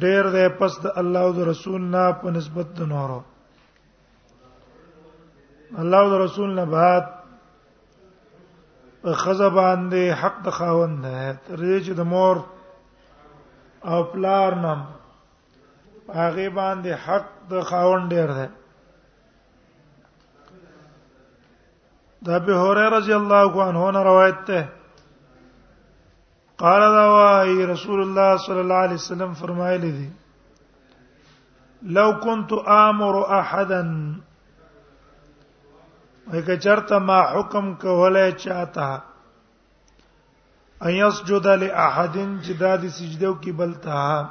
ډیر دی پس د الله او د رسول نه په نسبت د نورو الله او د رسول نه بعد په خزه باندې حق د خاوند ده تر دې چې د مور او پلار نام هغه باندې حق د خاوند ډیر ده د ابي هريره رضی الله عنه روایت ده قال دا وای رسول الله صلی الله علیه وسلم فرمایلی دی لو كنت امر احدا وکه چرته ما حکم کوله چاته ان يسجد لاحد چې دا د سجده کې بلته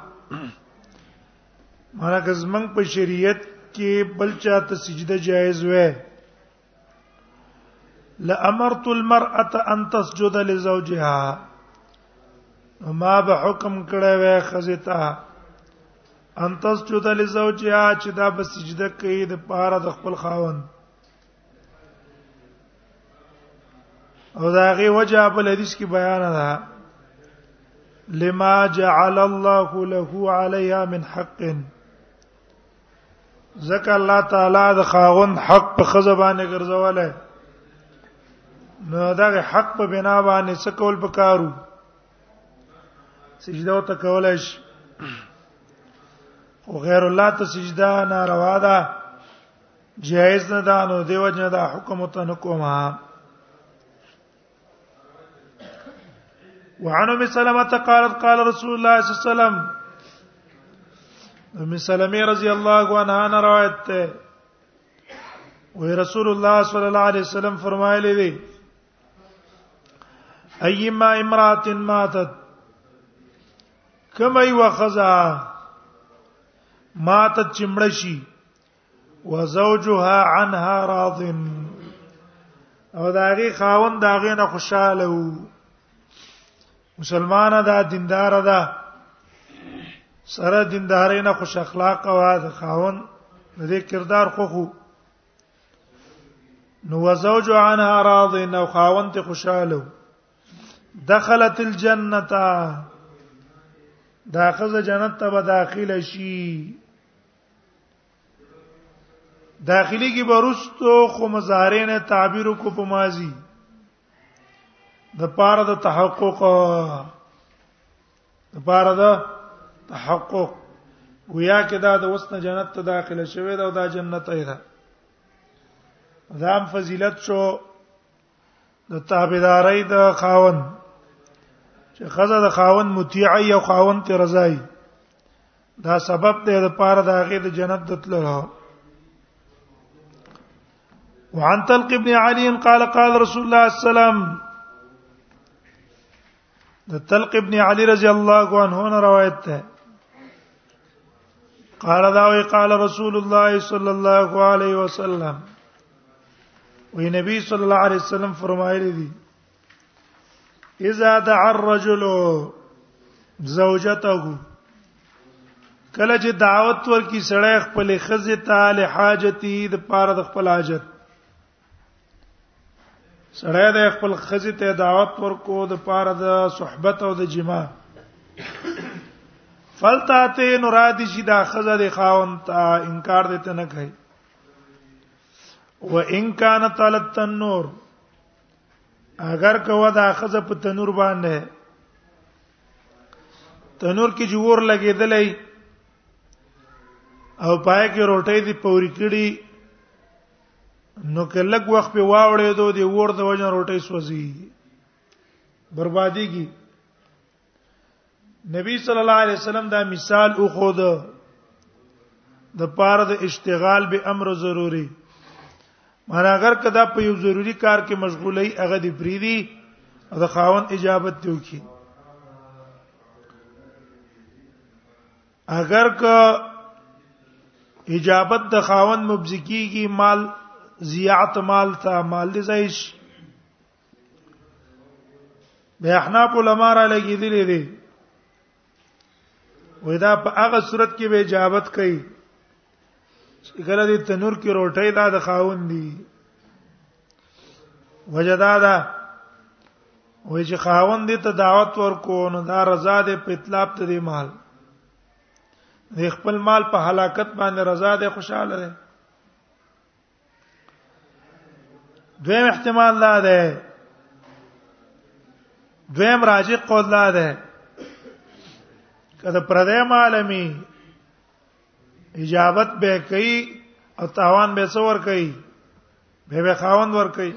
مانا که زمنګ په شریعت کې بل چاته سجده جایز وې لامرت المرأه ان تسجد لزوجها ما به حکم کړی وای خزیتا ان تسجد لزوجها چې دا به سجده کوي د پاره د خپل خاوند او دا غي وجه په حدیث کې بیان ده لما جعل الله له عليها من حق ځکه الله تعالی د خاوند حق په خزه باندې ګرځولای نو دا حق په بنا باندې څه کول پکارو سجده ته کولای شي او غیر الله ته سجده ناروا ده جائز نه ده نو دیو جن دا حکم ته نکوما وعن ام سلمة قالت قال رسول الله صلى الله عليه وسلم ام سلمة رضي الله عنها نے روایت ہے وہ رسول الله صلی الله علیه وسلم فرمایلی دی ایما امرات ماتت کما یو خزا ماتت چمړ شي وزوجها عنها راض او داغي خاون داغي نه خوشاله وو مسلمانه دا دیندار ده سره دیندارې نه خوش اخلاق او د خاون د دې کردار خو خو نو وزوج عنها راض نو خاون ته خوشاله دخلت الجنه دا خزه جنت ته به داخله شي داخلي کې برستو خو مظاهره نه تعبیر کو په ماضی د پاره د تحقق د پاره د تحقق گویا کې دا د وسنه جنت ته داخله شوه دا د جنت ای ده ځام فضیلت شو د تابعداري د خاون چې خزه د خاون مطیع ای او خاون ته رضای دا سبب دی د پاره د هغه د جنت دتلو وعن طلق ابن علي قال قال رسول الله السلام د طلق ابن علي رضی الله عنه نه روایت ده قال دا وی قال رسول الله صلی الله علیه وسلم وی نبی صلی الله علیه وسلم فرمایلی دي اذا دعا الرجل زوجته کله چې دعوت ورکی سړی خپل خزه تعالی حاجتی د پاره د خپل حاجت سړی د خپل خزه ته دعوت ورکو د پاره د صحبت او د جما فلتاته نورادی شي دا خزه د خاون ته انکار دته نه کوي و ان کان تلت النور اگر کوه دا خزه په تنور باندې تنور کې جوور لګېدلې او پای کې روټۍ دی پوري کړي نو که لګ وخت په واوړې دوه دی ور د وجه روټۍ سوځي برباديږي نبی صلی الله علیه وسلم دا مثال او خود د پاره د اشتغال به امر ضروری مانا اگر کدا په یو ضروری کار کې مشغولای هغه دی پریدي او د خاون اجابت دی وکي اگر که اجابت د خاون مبزکیږي مال زیات مال ته مال دی زایش به احناف علماء را لګیدلې دي وې دا په هغه صورت کې به اجابت کوي چې کله دې تنور کې روټۍ دا د خاون دي وجدا دا وې چې خاون دې ته دعوت ورکو نو دا رضا دې په اطلاق ته دې مال دې خپل مال په هلاکت باندې رضا دې خوشاله ده دویم احتمال لا ده دویم راجح قول لا ده کله پردې عالمي اجابت به کوي او تاوان به څور کوي به به خاوند ور کوي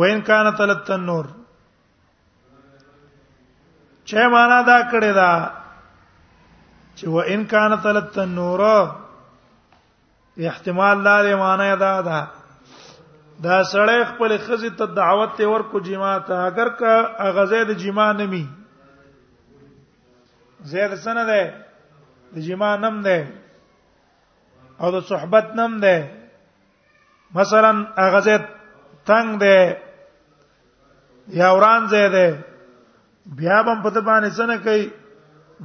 وین کان تلت النور چې معنا دا کړی دا چې و ان کان تلت النور احتمال لري معنا دا ده دا سړی خپل خزي ته دعوت ته ورکو جما ته اگر که غزه د جما نمی زید سنه ده د جما نم ده او د صحبت نم ده مثلا هغه زه تنگ دی یا وران زه دی بیا بم په دې باندې څنګه کوي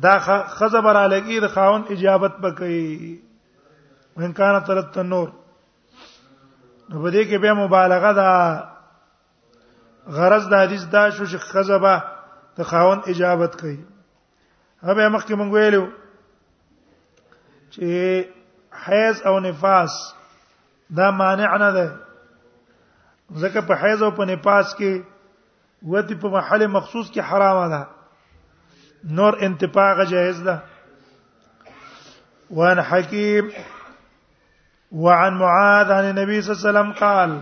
دا خزه برا لګي د خاون اجابت بکړي وان کان ترت النور نو بده کې به مبالغه ده غرض د حدیث دا شو چې خزبه د خاون اجابت کوي هغه مخکې مونږ ویلو چې حیض او نفاس دا مانع نه ده ځکه په حیض او په نفاس کې وتی په محل مخصوص کې حرام ده نور انتفاع جائز ده وان حکیم وعن معاذ عن النبي صلى الله عليه وسلم قال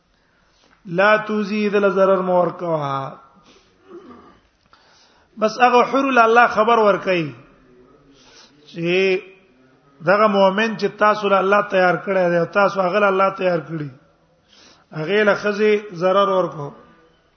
لا توزی دل zarar مور کوه بس هغه حر الله خبر ور کوي چې دغه مؤمن چې تاسو له الله تیار کړی دی تاسو هغه له الله تیار کړی هغه له خزي zarar ورکو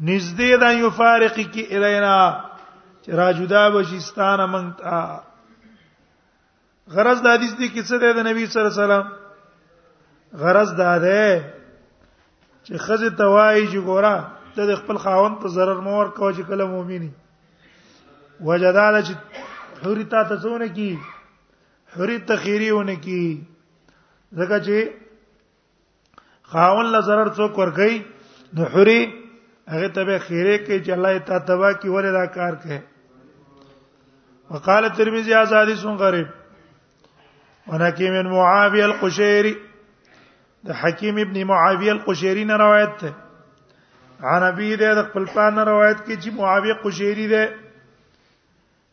نږدې دا یو فارق کی الینا چې را جدا بشي ستانه مونږ ته غرض د حدیث دی کې څه دی د نبی صلی الله علیه وسلم غرض دا ده چې خزه توای چې ګورا ته د خپل خاوند ته zarar مور کوي چې کله مؤمنی وجداله چې حری تا ته څونه کی حری تخیریونه کی ځکه چې خاون له zarar څوک ورګي نو حوري هغه ته به خیره کې چې الله تا تبا کی ولې دا کار کوي وقال الترمذي هذا حديث غريب ونكيم بن معاويه القشيري ده حكيم ابن معاويه القشيري نه روایت ده عن ابي ده د خپل پلان روایت کې چې معاويه قشيري ده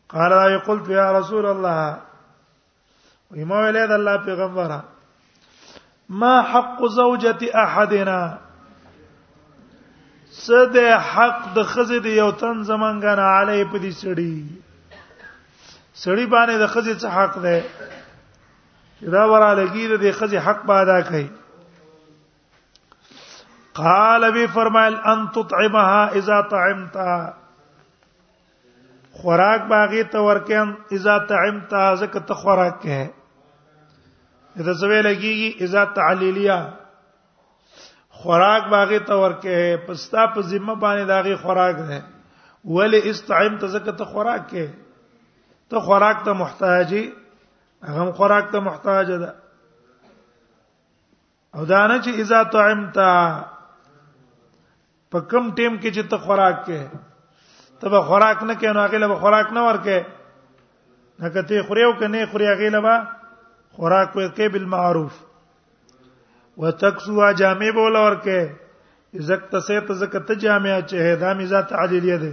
قال يا قلت يا رسول الله ویما ویلې د الله پیغمبره ما حق زوجة احدنا څه د حق د خزې د یو تن زمنګنه علی په دې سړی سړی باندې د خزې څه حق ده دا وراله کې د خزې حق به ادا کړي قال بي فرمایل ان تطعمها اذا طعمتها خوراک باغی ته ورکم اذا تعمت ازکه ته خوراک کې دا سوي لګيږي اذا تعلیلیا خوراک باغی ته ورکه پستا په ذمہ باندې داغي خوراک ده ول استعمت ازکه ته خوراک کې ته خوراک ته محتاجي هغه خوراک ته محتاج ده او دا نه چې اذا طعمت په کم ټیم کې چې ته خوراک کې ته به خوراک نه کې نو هغه له خوراک نه ورکې هغه ته خوريو کنه خوري هغه له خوراک ورکې بالمعروف وتکسوا جامع بول ورکې زکت سیت زکت جامع چې هدا میزات عادلیه ده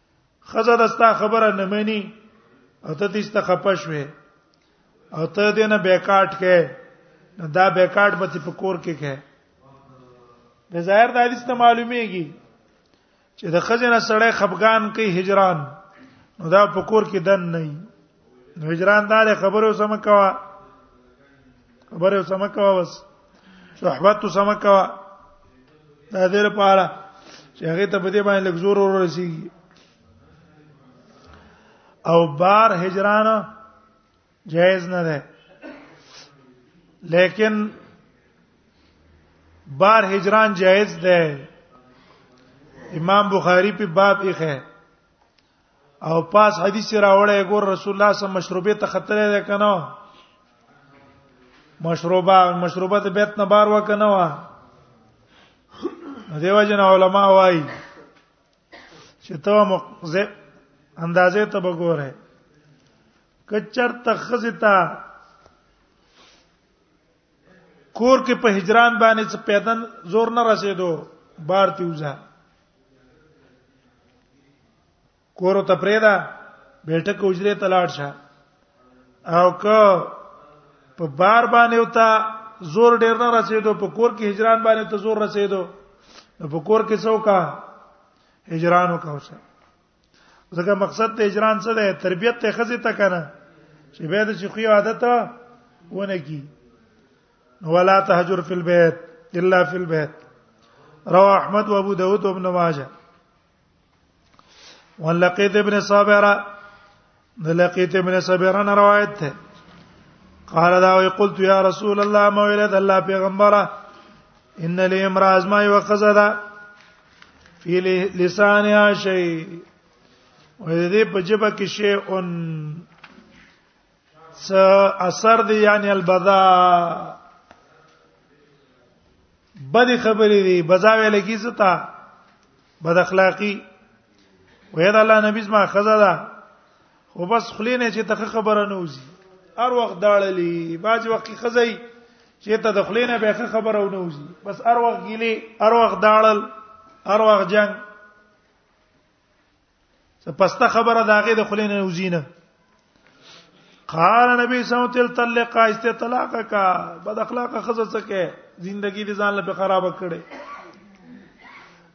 خزه دستا خبره نه مانی او ته دې ست خپش وې او ته دې نه بیکاټ کې دا بیکاټ به په کور کې کې د ظاهر د حدیث ته معلومیږي چې د خزینه سړی خفغان کوي هجران نو دا په کور کې دن نه هجران دار خبرو سم کوا خبرو سم کوا بس صحبت سم کوا دا دې لپاره چې هغه ته په دې باندې لږ زور ور رسیږي او بار هجران جائز نه ده لیکن بار هجران جائز ده امام بخاری په باب یې او پاس حدیث راوړی ګور رسول الله صلی مشروبه ته خطر ده کنه مشروبه مشروبه د بیت نه بار وکنه وا دیو جن علماء وای چې ته مخزه اندازې ته وګوره کچر تخزتا کور کې په هجران باندې څه پیدن زور نه رسیدو بار تیوزه کور ته پرېدا بیٹک اجره تلاړ شه او که په بار باندې وتا زور ډیر نه رسیدو په کور کې هجران باندې ته زور رسیدو په کور کې څوکا هجران وکاوسه ځکه مقصد د اجران څه دی تربيت ته خزه ته کنه چې به د شيخي عادت ونه کی ولا تهجر فی البيت الا فی البيت رواه احمد وابو داود وابن ماجه ولقيت ابن صابره د لقیت ابن صبران روایت ده قال دا وی قلت یا رسول الله مولد الله پیغمبره ان لی امراض ما یو قزدا فی لسانها شی و دې په جبه کې شی اون س اثر دی یعنی البذا بدی خبرې دی بزاوې لګی زتا بد اخلاقی وې دا الله نبی زما خزا ده خو بس خلینه چې تخه خبره نه وځي هر وخت داړلې باج وخت کې خزای چې ته د خلینه به ښه خبره ونه وځي بس هر وخت ګیلې هر وخت داړل هر وخت جنگ پسته خبره داغه د خلینو وزینه قال نبی صلی الله علیه وسلم طلق است طلاق کا بد اخلاق خزه سکه زندگی دې ځان له خراب کړي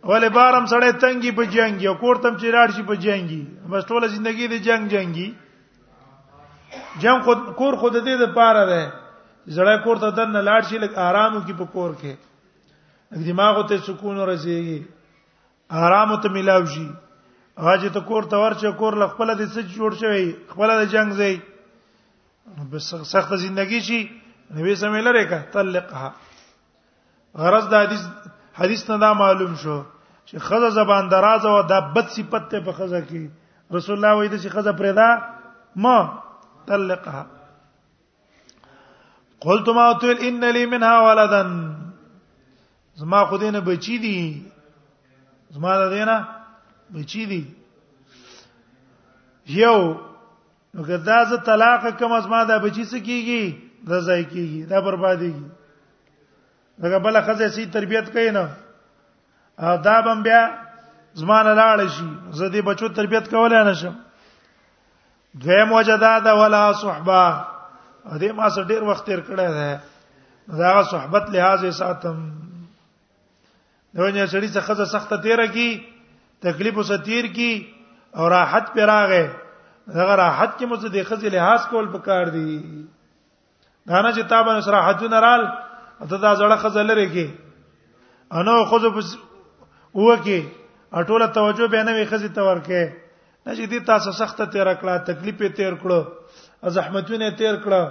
ولې بارم سړی تنګي په جنگي او کوړتم چې راړ شي په جنگي بس ټوله زندگی دې جنگ جنگي جنگ خود کور خود دې د پاره ده زړه کور ته دن لاړ شي لک آرامو کې په کور کې دماغ ته سکون ورسیږي حرام ته ملاو شي هغه ته کور ته ورچې کور ل خپل د څه جوړ شوی خپل د جنگ زی بس سخت زندگی شي نبی سم ویل رکا طلقها غرض د حدیث حدیث نه دا معلوم شو چې خزه زبان دراز او د بد صفت ته په خزه کې رسول الله وایي چې خزه پرې دا ما طلقها قلت ما تل ان لي منها ولدا زما خو دینه بچی دي زما د دینه بچی دي یو نو که دا زه طلاق کوم زما د بچی څه کیږي د ځای کیږي دا بربادیږي دا بل خزه سي تربيت کوي نه دا بم بیا زما نه لاړ شي زه دې بچو تربيت کولای نه شم دویم وجدا ده ولا صحبه دې ما سره ډیر وخت تیر کړی دی دا صحبت لحاظ یې ساتم دونه سړی څه خزه سخته تیر کی تکلیف وسه تیر کی او راحت پر راغې هغه راحت کې مو څه د خزه لحاظ کول پکار دی دا نه چې تا باندې سره حدونه رال ته دا زړه خزه لري کې انو خود وکي اټوله توجه به نه وي خزي ته ورکه نه چې دې تاسو سخته تیر کړه تکلیف یې تیر کړو زحمتونه تیر کړه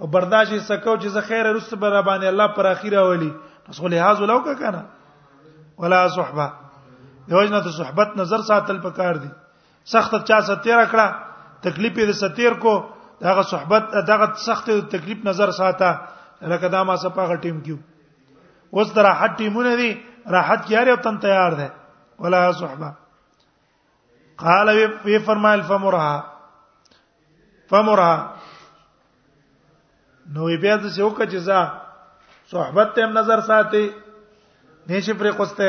او برداشت یې سکو چې زه خیر رسته بر باندې الله پر اخیره ولي پس خو لحاظ ولو کا کنه ولا صحبه یوجنه صحبت نظر ساتل پکار دي سخت چا ستیر کړه تکلیف دې ستیر کو دغه صحبت دغه سخت تکلیف نظر ساته لکه دا ما سپاغه ټیم کیو اوس در راحت ټیمونه دي راحت کیاره او تن تیار ده ولا صحبه قال وی فرمایل فمرها فمرها نو بیا د څه وکړه چې ځا صحبت ته نظر ساتي نشي پرې کوسته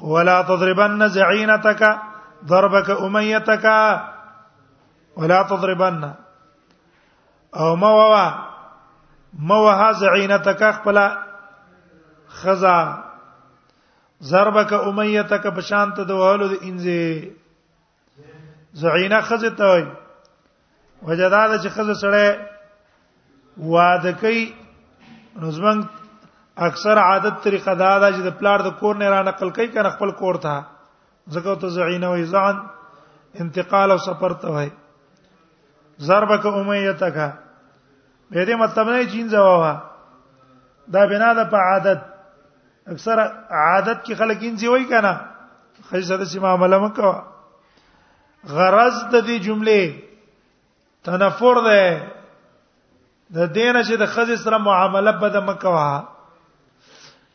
ولا تضربن زعينتك ضربك اميتك ولا تضربن او ما ووا ما وها زعينتك خپل خزا ضربك اميتك بشانت د وهلو د انځي زعینه خزه ته وای وجدا د چې خزه سره واده کوي نو زمنګ اکثر عادت طریقه دا ده چې د پلار د کور نه را نقل کوي کنه خپل کور ته زکه ته زعینه وای ځان انتقال او سفر ته وای ضربک امیتک به دې مطلب نه چین ځوا دا بنا ده په عادت اکثر عادت کې خلک انځي وای کنه خځه سره سم معاملې مکوا غرض د دې جملې تنفر ده د دین چې د خځې سره معامله بد مکوا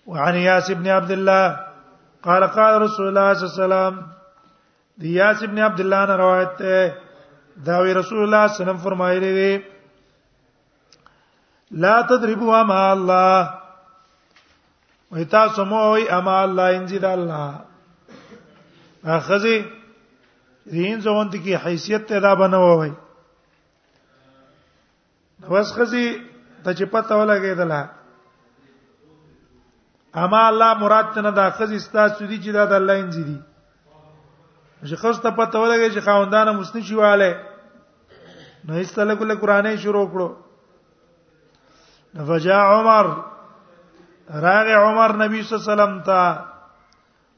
وعن یاس ابن عبد الله قال قال رسول الله صلی الله علیه وسلم دی یاس ابن عبد الله نه روایت ده دا وی رسول الله صلی الله علیه وسلم فرمایلی دی لا تضربوا ما الله وی تاسو مو وی اما الله انزید الله اخذی دین زوند کی حیثیت ته دا بنووي نو خزي د چې پته ولګېدله اما الله مراد ته نه دا خزي ستاسو دي چې دا د الله انځي دي چې خو ته پته ولګې چې خاوندان مسلمان شواله نو هیڅ تل کله قرانه شروع کړو نفجا عمر راغ عمر نبی صلی الله علیه وسلم ته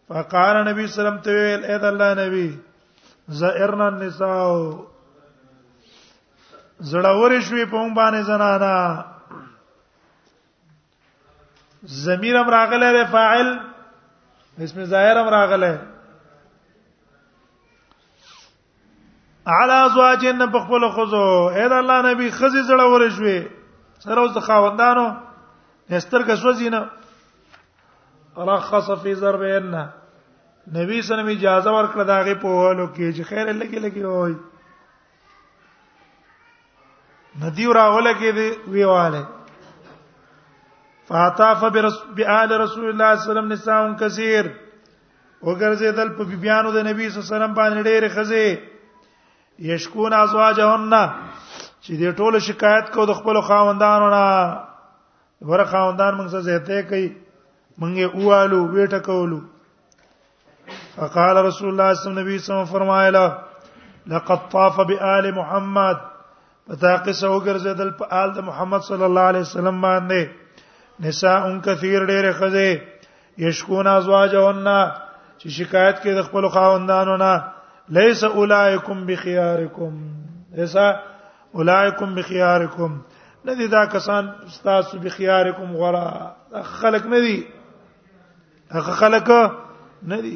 فقال نبی صلی الله علیه وسلم ته ویل اې د الله نبی زائرنا النساء زړور شوي په مونږ باندې زنانا ضمیر امر راغله له فاعل اسم ظاهر امر راغله علا زواجن په خپل خزو اې دا الله نبی خزي زړه ورې شوې سره اوس خاوندانو نستر کا سوځینه رخص فی ضربین نبی صلی الله اجازه ورکړه دا غي په هلو کې چې خیر لګي لګي وای ندی راوله کې دی ویواله فاطاف برس بآل رسول الله صلی الله علیه وسلم نساء کثیر وګرځیدل په بیبیانو د نبی صلی الله علیه وسلم باندې ډېر خزه یشکون ازواجهن چې دې ټول شکایت کو د خپل خاوندانو نه ور خاوندان موږ سره زهته کوي موږ یې اوالو ویټه کولو فقال رسول الله صلی الله علیه وسلم فرمایله لقد طاف بآل محمد پتا قصه وګرځیدل په آل د محمد صلی الله علیه وسلم باندې نساء کثیر ډېر خزه یشکون ازواجهن چې شکایت کوي د خپل خاوندانو نه ليس اولائکم بخيارکم ليس اولائکم بخيارکم ندی دا کسان تاسو بخيارکم غرا خلق ندی هغه خلق ندی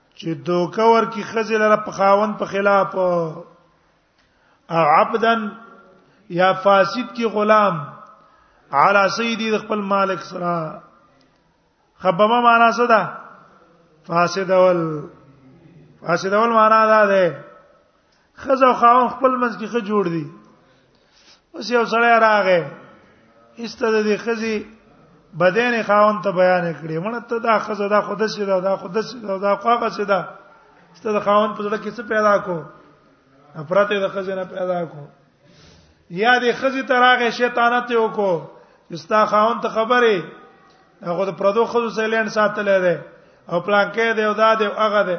چې دوکه ورکی خزه لره په خاون په خلاف او عبدن یا فاسد کی غلام علی سیدی د خپل مالک سره خبما معنا څه ده فاسد ول فاسد ول معنا ده خزه خاون خپل منځ کې خ جوړ دي اوس یو سړی راغی ایسته د دې خزي بدن خاون ته بیان کړي مړه ته دا خزه دا خود سي دا دا خود سي دا دا خواغه سي دا ست د خاون په ځړه کې څه پیدا کو افراته د خزه نه پیدا کو یا د خزه تراغه شیطانت یو کو استا خاون ته خبره هغه د پردو خزو سیلین ساتلې ده او پلان کې دی او دا دی هغه دی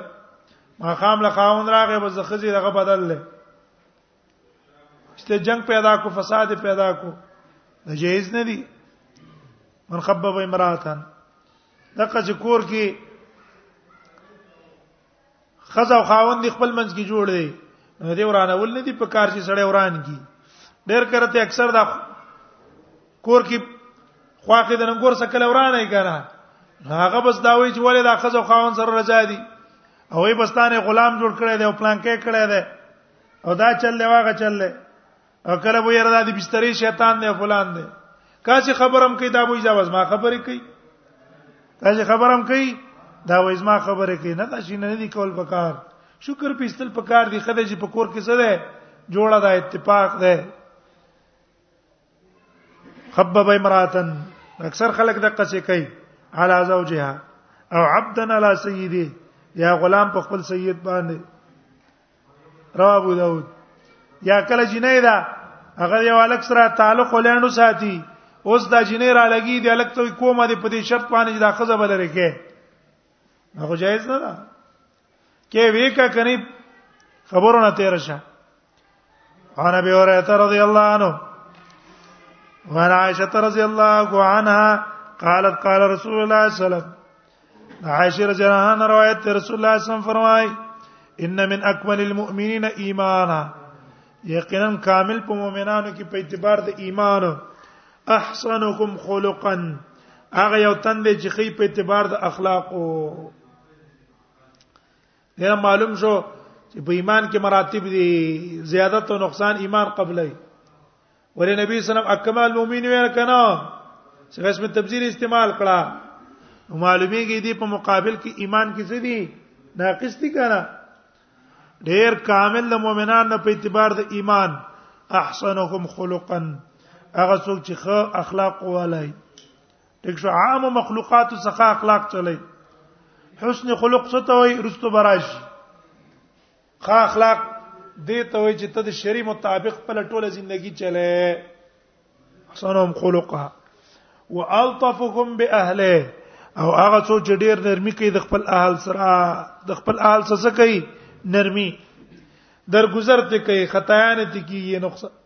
ما خام له خاون راغې به زخزي دغه بدل لې چې جنگ پیدا کو فساد پیدا کو دا جایز نه دی من خبب امراتن دغه چې کور کې خزا او خاوند خپل منځ کې جوړ دی نو دې ورانه ول نه دی په کار چې سړی وران کی ډېر کرته اکثر دا کور کې خواخې د ننګور سره کله ورانه یې کړه هغه بس دا وی چې ولې دا خزو خاون سره رضا دي او یې بستانه غلام جوړ کړی دی او پلان کې کړی دی او دا چل دی واغه چل دی او کله به یې رضا دي بسترې شیطان دی فلان دی کاسي خبرم کوي دا به اجازه ما خبرې کوي کاسي خبرم کوي دا وې ما خبرې کوي نه دا شي نه دي کول پکار شکر پیستل پکار دي خدای چې پکور کې څه ده جوړه دا اتفاق ده خبب امراتن اکثر خلک د قصې کوي علا زوجها او عبدا علی سیدی یا غلام په خپل سید باندې رواه ابو داود یا کله جنې دا هغه یو الک سره تعلق ولانو ساتي اوس دا جنې را لګي دی الک ته کومه دی په دې شرط باندې دا خزه بلره کې هغه جایز نه ده کې ویکا کني خبرونه تیر شه انا به اوره رضی الله عنه وعن عائشه رضی الله عنها قالت قال رسول الله صلی الله علیه وسلم عائشه رضی الله عنها روایت رسول الله صلی الله علیه وسلم فرمای ان من اکمل المؤمنین ایمانا یقینا کامل په مؤمنانو کې په اعتبار د ایمان احسنکم خلقا هغه یو تن دی چې خې په اعتبار د اخلاقو نه معلوم شو چې په ایمان کې مراتب دي زیادت او نقصان ایمان قبلای ولې نبی صلی الله علیه وسلم اکمل مؤمن ویل کنه چې اسم تبذیر استعمال کړه معلومیږي دي په مقابل کې ایمان کې څه دي ناقص دي کنه ډیر کامل د مؤمنانو په اعتبار د ایمان احسنهم خلقا هغه څوک چې ښه اخلاق والای ټیک شو عام مخلوقات څخه اخلاق چلی حسن خلق څه ته وي رستو براش خا اخلاق دې ته وي چې ته د شری مطابق په ټوله ژوندۍ چلې حسنهم خلقها والطفهم باهله او هغه څو چې ډیر نرمي کوي د خپل اهل سره د خپل اهل سره کوي نرمي درگذر ته کوي خطایان ته کوي نقصان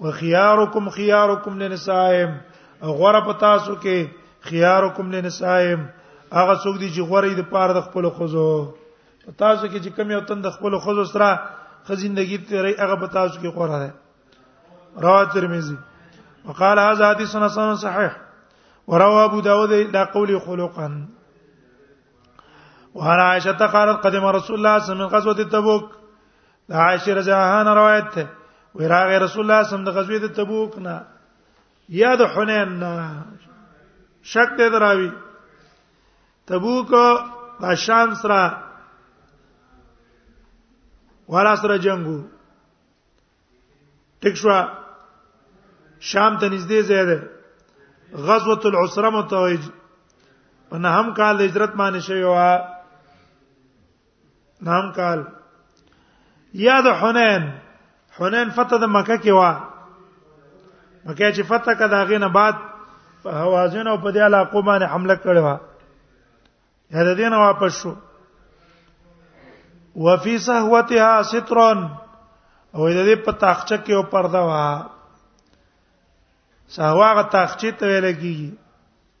وخياركم خياركم لنسائم غره په تاسو کې خياركم لنسائم هغه څوک دي چې غوري د پاره د خپل خوزو په تاسو کې چې کم یو تند خپل خوزو سره خزندګي تیرې هغه په تاسو کې غوړه ده رواه ترمذی وقال هذا حديث حسن صحيح وروى ابو داود الى قول خلقا وعن عائشه قالت قدم رسول الله صلى الله عليه وسلم غزوه تبوك د عائشه رضی الله عنها روایت ده وراغه رسول الله صلی الله علیه وسلم د غزوه د تبوک نه یا د حنین نه شک ته دراوی تبوک د شام سره والا سره جنگو ټیک شو شام ته نږدې ځای ده غزوه العسره متوج په نهم کال هجرت باندې شوی و نام کال یا د حنین حنین فتح د مکه کې وا مکه چې فتح کدا غینه بعد په هوازن او په دې علاقو باندې حمله کړې و یا د دین واپس شو وفي سهوتها سترن او د دې په تاخچه کې او پرده وا سهواغه تاخچه ته ویل کیږي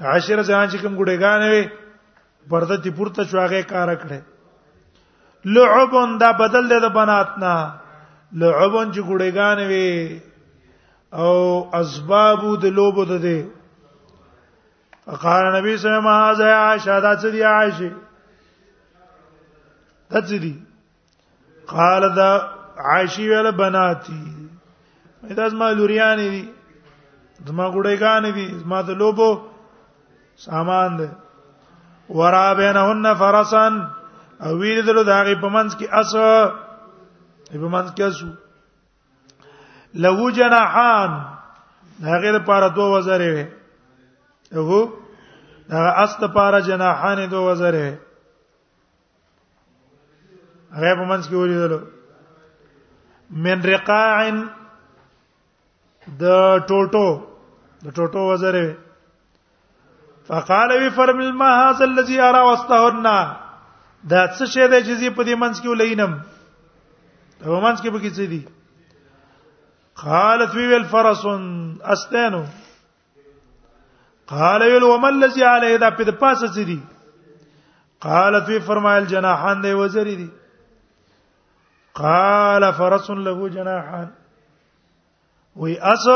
عشر ځان چې کوم ګډېګان وي پرده تی پورته شو هغه کار کړي لعبون دا بدل دی د بنات نه لعبون چې ګډېګان وي او اسباب د لوبو ده دي قال نبی صلی الله علیه وسلم هاذا عائشه دا څه دی عائشه دا څه دی قال دا عائشی ویل بناتی دا زما لوریان دي زما ګډېګان دي زما د لوبو سامان دي ورا بینهن فرسن او ویل دلو دا غي پمنس کې اس په منس کې اسو لو جناحان هغه لپاره دوه وزره وي هو دا اس لپاره جناحان دوه وزره وي هغه په منځ کې ولیدل من رقاع د ټوټو د ټوټو وزره فقال وی فرم ما هذا الذي ارى واستهن دا څه شی دی چې زی په دې منځ کې ولینم په منځ کې به کې څه دی قالت وی ویل فرس استانو قال ویل ومن الذي عليه دا په پاسه سي دي قالت وی فرمایل جناحان دی وزری دي قال فرس له جناحان وی اس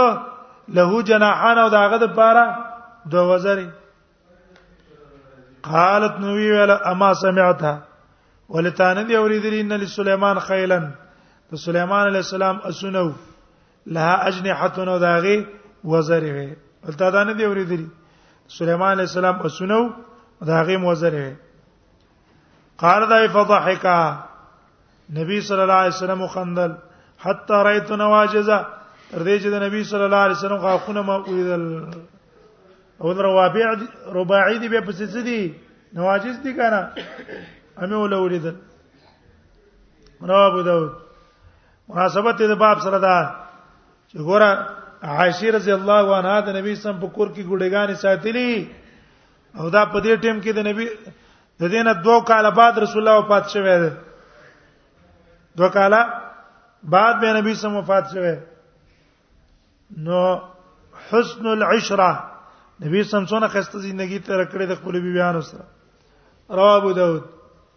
له جناحان او داغه د پاره د وزری قالت نو وی ویل اما سمعتها ولتان دی اوریدلی ان لسليمان خيلا د سليمان عليه السلام اسنو لها اجنحه نو داغه وزره وي البته دا نه دی ورېدلی سليمان عليه السلام اسنو داغه وزره وي قال دا فضحك نبی صلی الله علیه وسلم خندل حتا رايت نواجزه تر دې چې د نبی صلی الله علیه وسلم غاښونه ما ویدل او در وابع رباعي دی به پسې څه دي نواجز دي کنه امه ولولیدل رواه ابو داود مناسبت دې باب سره دا چې ګوره عائشه رضی الله عنها د نبی سم په کور کې ګډېګانې ساتلې او دا په دې ټیم کې د نبی د دینه دوه کال بعد رسول الله وفات شوه دی دوه کال بعد به نبی سم وفات شوه نو حسن العشره نبی سم څونه خسته ژوندۍ تیر کړې د خپل بیبيانو سره رواه ابو داود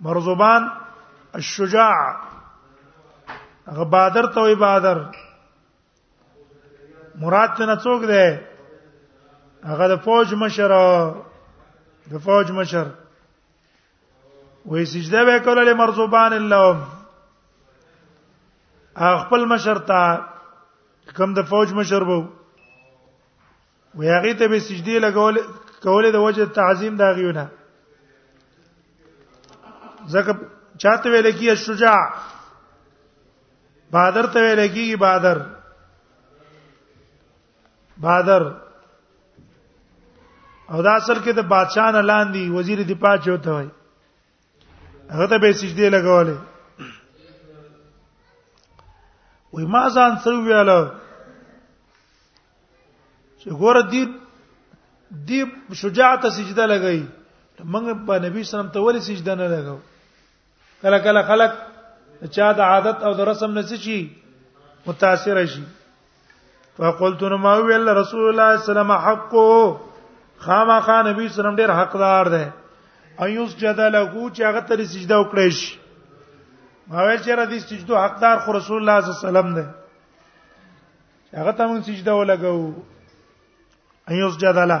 مرزبان الشجاع غبادر ته وي بادر مراد ته نه څوک دی هغه د فوج مشر د فوج مشر وې سجده به کوله له مرزوبان اللهم خپل مشر ته کم د فوج مشر وو وی هغه ته به سجدي لګول کوله د وجه تعظیم دا غیونه زکه چاته ویل کی شجاع بادر ته ویل کی بادر بادر او دا اصل کې د بادشاہ نه لاندې وزیر دفاع چوته وای هغه ته به سجده لګولې وای ما ځان څو ویاله چې ګور دی دی شجاعت سجده لګی موږ په نبی سلام ته ولې سجده نه لګاو کله کله خلک چا د عادت او د رسم نه شي متاثر شي فقلت نو ما ویل رسول الله صلی الله علیه وسلم حق خامخا نبی صلی الله علیه وسلم ډیر حقدار دی ايوس جدا له چې هغه تر سجده وکړې شي ما ویل چې را دي سجده حقدار خو رسول الله صلی الله علیه وسلم دی هغه ته مون سجده ولګو ايوس جدا له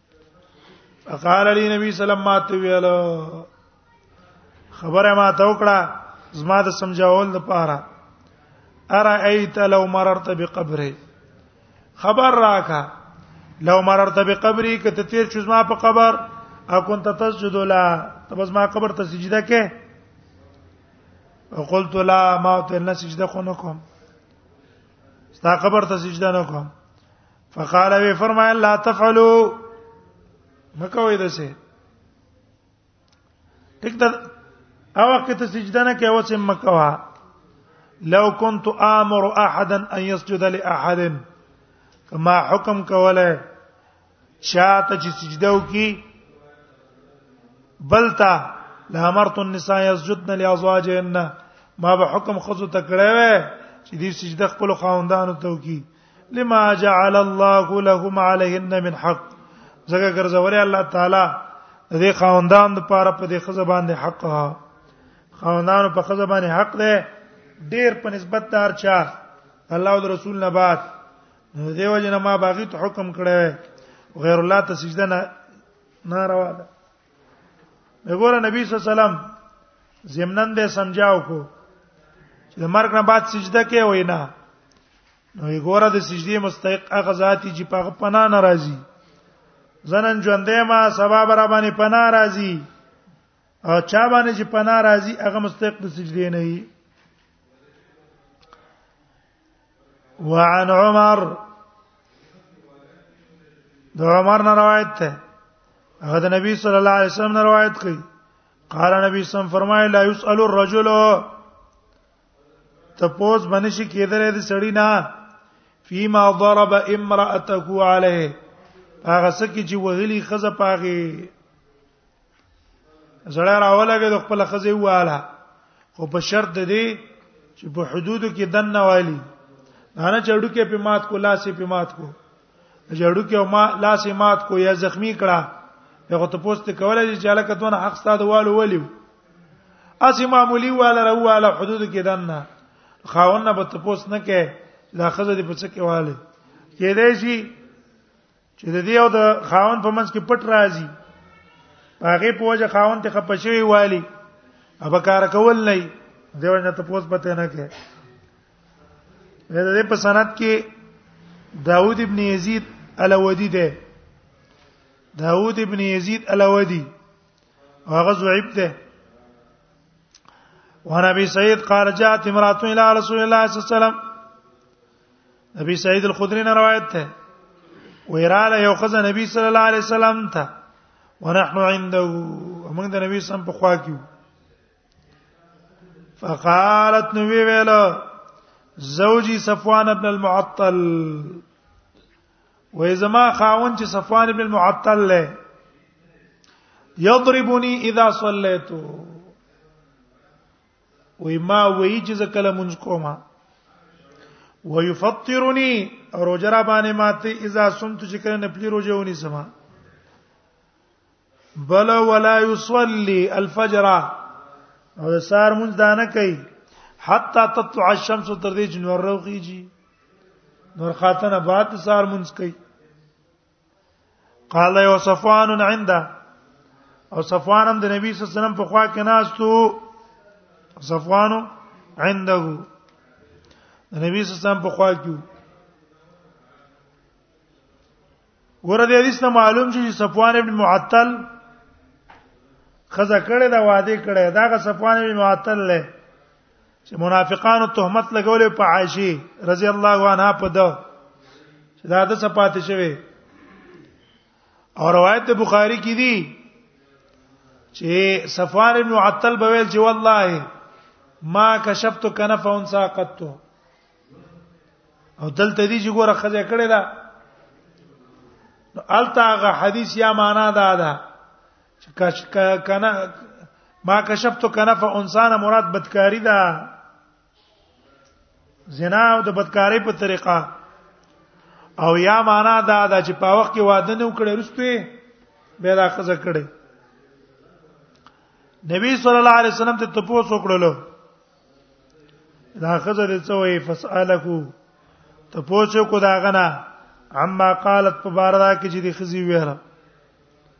فقال لي نبی صلی الله علیه وسلم ویلو خبره ما ته وکړه زما د سمجاول د پاره ارایت لو مررت بقبره خبر راکا لو مررت بقبري کته تیر شو زما په قبر او كنت تسجد لا ته بس ما قبر ته سجده کې قلت لا ما ته نه سجده خو نه کوم ستا قبر ته سجده نه کوم فقال وی فرمایل لا تفعلوا مکوې دسه ټیک دا او وخت ته سجده نه کوي اوس مکوا لو كنت امر احدا ان يسجد لاحد کما حکم کوله شاته چې سجده وکي بلتا لامرت النساء يسجدن لازواجهن ما به حکم خذو تکړه وې چې دې سجده خپل خاوندانو ته وکي لما جعل الله لهم عليهن من حق زګه ګرځولې الله تعالی دې خاوندان د پاره په دې خزه باندې حق ها خاوندانو په خزه باندې حق ده ډیر په نسبت دار چا الله او رسول نه بعد دیو جن ما باغی ته حکم کړی غیر الله ته سجده نه ناروا ده وګوره نبی صلی الله علیه وسلم زمنن دې سمجاو کو چې د مرګ نه بعد سجده کې وای نه نو وګوره د سجدي مستحق هغه ذاتي چې په پنا ناراضي زنن ژوندې ما سبا برا باندې پنا راضي او چا باندې چې پنا راضي هغه مستحق د سجدي نه وي وعن عمر د عمر نه روایت ده هغه د نبی صلی الله علیه وسلم نه روایت کوي قال نبی صلی الله فرمایي لا يسأل الرجل تپوس بنشي کېدل د سړی نه فيما ضرب امراته عليه هغه سکه چې وهلي خزه پاغي زړه راولګه د خپل خزه واله خو په شرط دی چې په حدودو کې دنه والی نه چړو کې په مات کو لاسې په مات کو جړو کې ما لاسې مات کو یا زخمی کړه هغه ته پوسټ کولای چې چاله کتون حق ستاد والو ولیو اسی معمولی والا رو والا حدود کې دنه خاون نه به ته پوسټ نه کې دا خزه دې په څه کې والي کې دی شي چې د دې او د خاون په منځ کې پټ راځي هغه په وجه خاون ته خپشوي والی ابا کار کول نه دیو نه ته پوس پته نه کې دا دې په سند کې داوود ابن یزید الودی ده داوود ابن یزید الودی هغه ضعیف ده وعن ابي سعيد قال جاءت امراه الى رسول الله صلى الله عليه وسلم ابي سعيد الخدري نه روایت ده ویراله یو خزه نبی صلی الله علیه وسلم ته ونحن عنده موږ د نبی سم په خوا کې فقالت نو ویل زوجي صفوان ابن المعطل وې زما خاون چې صفوان ابن المعطل له یضربني اذا صليت وای ما وای چې زکله مونږ کومه ويفطرني روزه را باندې ماته اذا سمت چې کله نپلی روزه ونی سما بل ولا يصلي الفجر او سار مونږ دانه کوي حتا تطلع الشمس تر دې جنور روخيږي نور خاتنه بعد سار مونږ کوي قال یو صفوان عنده او صفوان هم د نبی صلی الله علیه وسلم په خوا کې ناستو صفوان عنده د نبی صلی الله علیه وسلم په خوا کې ګوره د حدیث نه معلوم شي چې صفوان ابن معطل خزه کړه دا وعده کړه دا غ صفوان ابن معطل له چې منافقانو تهمت لګولې په عائشه رضی الله عنها په ده چې دا د صفات شوی او روایت د بخاری کې دی چې صفوان ابن عطل بویل چې والله ما کشفت کنف انسا قط او دلته دی چې ګوره خزه کړی دا الته هغه حدیث یا معنا دا ده کش کنه ما کشفت کنف انسان مراد بدکاری ده زنا او د بدکاری په طریقه او یا معنا دا دا چې په وخت کې واده نه وکړي رستوي به دا خزه کړي نبی صلی الله علیه وسلم ته تپوس وکړلو دا خزه دې څه وایي فسالکو تپوس کو دا غنا عما قالت په بار دا کې چې دې خزي ویره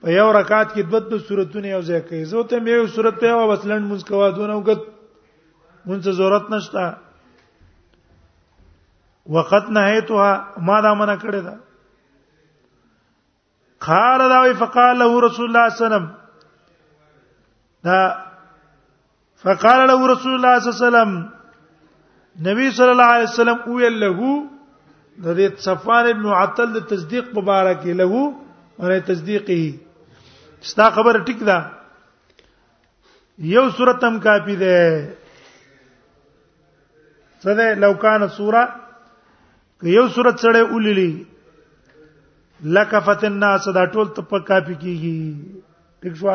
په یو رکعت کې دوه دوه سورتونه یو ځای کوي زه ته یو سورت ته او مثلا مونږ کوا دونه وګت مونږ ضرورت نشته وقت نهیتها ما دا منع کړی دا قال دا وی فقال له رسول الله صلی الله علیه وسلم دا فقال له رسول الله صلی الله علیه وسلم نبی صلی الله علیه وسلم ویل له د دې صفوان ابن عطل د تصدیق په اړه کې له ورې تصدیقه ستا خبر ټیک ده یو صورت هم کافی ده سره لو کان سوره یو صورت سره وللی لکفت الناس دا ټول ته په کافی کیږي ٹھیک شو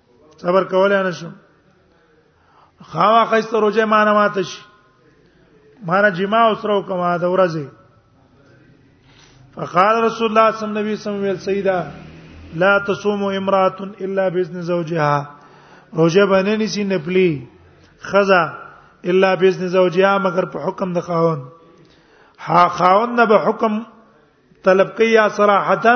صبر کولای نه شم خاوا خسته روزه ما نه ماته شي ما نه جما اوسرو کما د ورځې فقال رسول الله صلی الله علیه وسلم ویل سیدا لا تصوم امراه الا باذن زوجها روزه باندې نسی نپلی خزا الا باذن زوجها مگر په حکم د خاون ها خاون نه به حکم طلب کوي صراحتا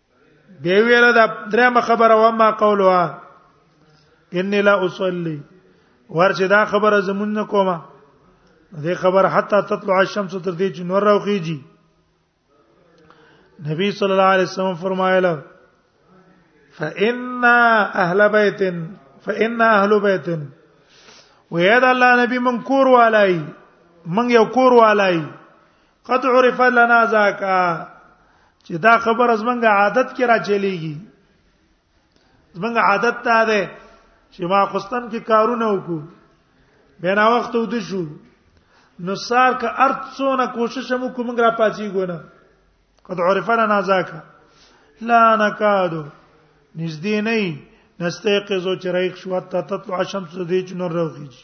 دی ویل دا درېمه خبره و ما قولوا اني لا اصلي ورچې دا خبره زمون نه کومه دې خبر حتا تطلع الشمس تر دې چې نور راوخیږي نبی صلی الله علیه وسلم فرمایله فإنا أهل بيت فإنا أهل بيت ويا الله نبی من کور والای من یو کور والای قد عرف لنا ذاک چې دا خبر زمنګ عادت کې را چلیږي زمنګ عادت ته ده چې ما قسطن کې کارونه وکړو بنا وخت ود شو نو سار کا ارت سونه کوشش مو کوم را پاتې ګونه قد عرف لنا ذاک لا نکادو نږدې نه نستيقظو چې رايق شو ته تطلع شمس دې چې نور راوخیږي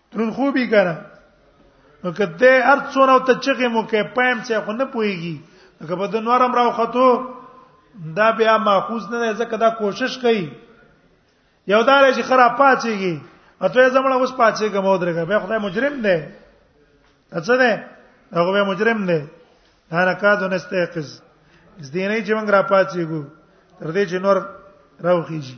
ترون خو به کنه نو کته هر څونه ته چغه مو کې پایم څه خو نه پويږي که په د نورم راو خطو دا بیا ماخوذ نه ده ځکه دا کوشش کوي یو دار چې خراب پاتېږي اته زمړه اوس پاتېږي مو درګه به خدای مجرم دی اڅه ده هغه به مجرم دی انا کادو نستيقظ زدینې چې موږ را پاتېږو تر دې چې نور راوخیږي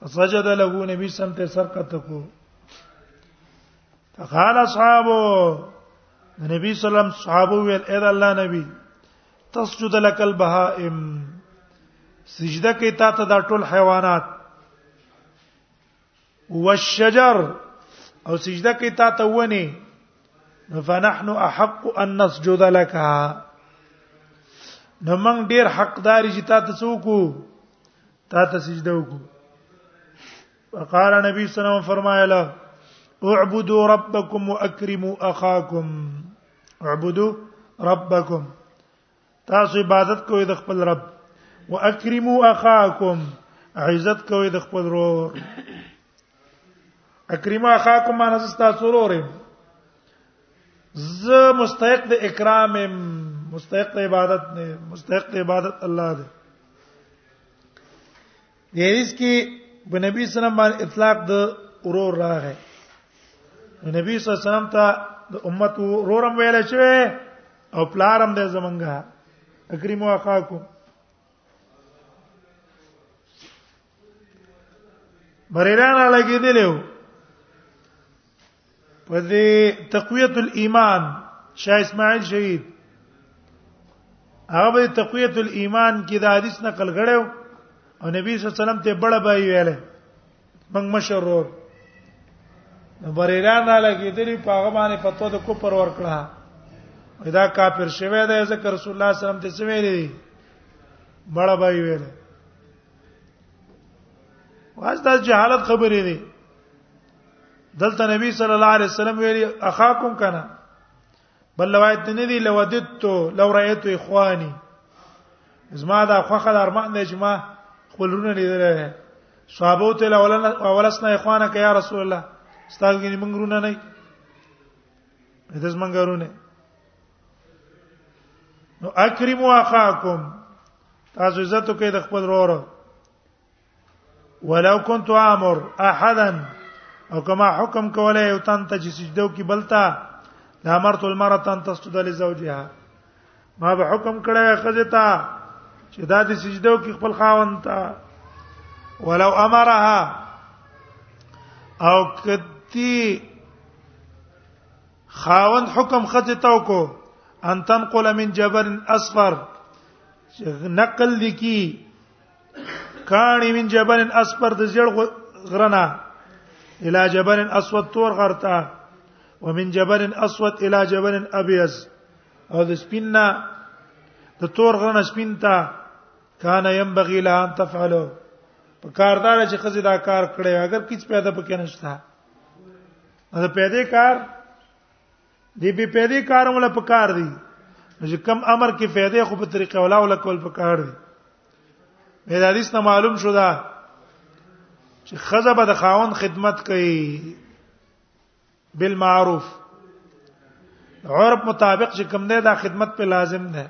فسجد له نبی سم ته سر کته کو فقال اصحابو نبی سلام صحابو ویل اے الله نبی تسجد لك البهائم سجده کې تا ته دا ټول حیوانات والشجر او سجده کې تا ته ونی فنحن احق ان نسجد لك نو موږ ډیر حقدار چې تا ته څوک تا ته سجده وکړو وقال نبی صلی الله علیه وسلم فرمایله اعبدوا ربکم واکرموا اخاکم اعبدوا ربکم تاسو عبادت کوئ د خپل رب واکرموا اخاکم عزت کوئ د خپل ورور اکریم اخاکم ما نس تاسو وروره ز مستحق د اکرام مستحق د عبادت نه مستحق د عبادت الله دی د حدیث کې په نبی صلی الله علیه وسلم باندې اطلاق د ورور راغی نبی صلی الله علیه وسلم ته د امت ورورم ویل شوی او پلارم د زمنګا اکریم اخاکم بریران را لګیدل یو په دې تقویت الایمان شاه اسماعیل شهید هغه به تقویت الایمان کې د حدیث نقل غړیو او نبی صلی الله علیه وسلم ته بڑا بای ویل موږ مشرور نو بریران را لګیدلی په هغه باندې فتوا د کوپر ور کړه دا کافر شوی دی ذکر رسول الله صلی الله علیه وسلم ته څه ویلي بڑا بای ویل واز دا جهالت خبرې دي دلته نبی صلی الله علیه وسلم ویلي اخاکم کنا بل روایت نه دی لودت لو رایت اخوانی زما دا خوخه درمان دی چې ما خپل رونه لیدل صحابه ته اولن اولسنا اخوانا ک یا رسول الله ستاسو کې موږ رونه نه د زمونږ رونه نو اکرموا اخاکم تاسو عزت کوئ د خپل وروره ولو كنت امر احدا او کما حکم کوله یو تن ته چې سجده کی بلتا لا مرت المرأه ان تسجد لزوجها ما به حکم کړه خزه ته چې دا د سجده کی خپل خاوند ته ولو امرها او کتی خاوند حکم خزه ته وکړو ان تنقل من جبل اصفر نقل دي کی کانی من جبل اسفر د زیړ غرنا الى جبل اسود تور غرتا ومن جبل اسود الى جبل ابيض او د سپینا د تور غرنا سپینتا کان ينبغي لها ان تفعله په کاردار چې خزې دا کار کړي اگر کیڅ پیدا پکې نشته دا پیدا کار دی به پیدا کار مولا په کار دی چې کم امر کې پیدا خو په طریقه ولا ولا کول په کار دی د حدیث نه معلوم شو دا چې خزه به د خاوند خدمت کوي بالمعروف عرب مطابق چې کوم دی دا خدمت په لازم ده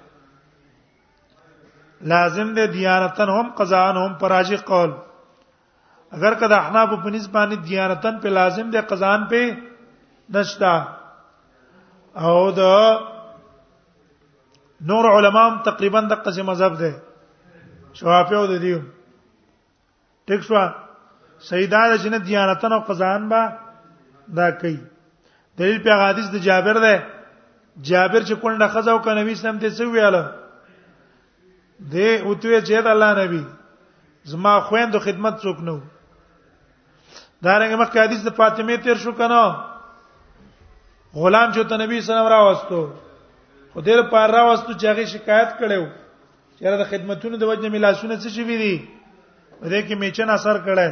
لازم ده دیانتن هم قضاءن هم پراجی قول اگر که د احناف په نسبانه دیانتن په لازم دی قزان په نشتا او د نور علما تقریبا د قصې مذهب دی شوافیو د دیو ټیک شو سیدا د جنت دیانتن او قزان با دا کوي دلیل په حدیث د جابر ده جابر چې کونډه خزاو کنه وی سم ته څو ویاله دې او ته چې د الله نبی زما خويندو خدمت څوک نو دا رنګ مخکې حدیث د فاطمه تیر شو کنه غلام چې ته نبی صلی الله علیه وسلم راوستو خو دې پر راوستو چې هغه شکایت کړو چې د خدمتونو د وجه ملاسونه څه شي وی دي دې کې میچن اثر کړه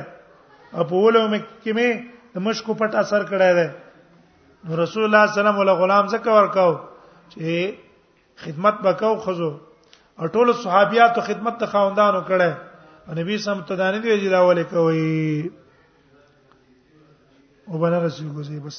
او په ولو مې کې مې د مشکو پټ اثر کړه ده رسول الله صلی الله علیه وسلم ول غلام زکه ورکاو چې خدمت وکاو خزو او ټول صحابياتو خدمت د خاوندانو کړه نبی سم ته دانه دی چې دا ولې کوي وبنرسي ګوزي بس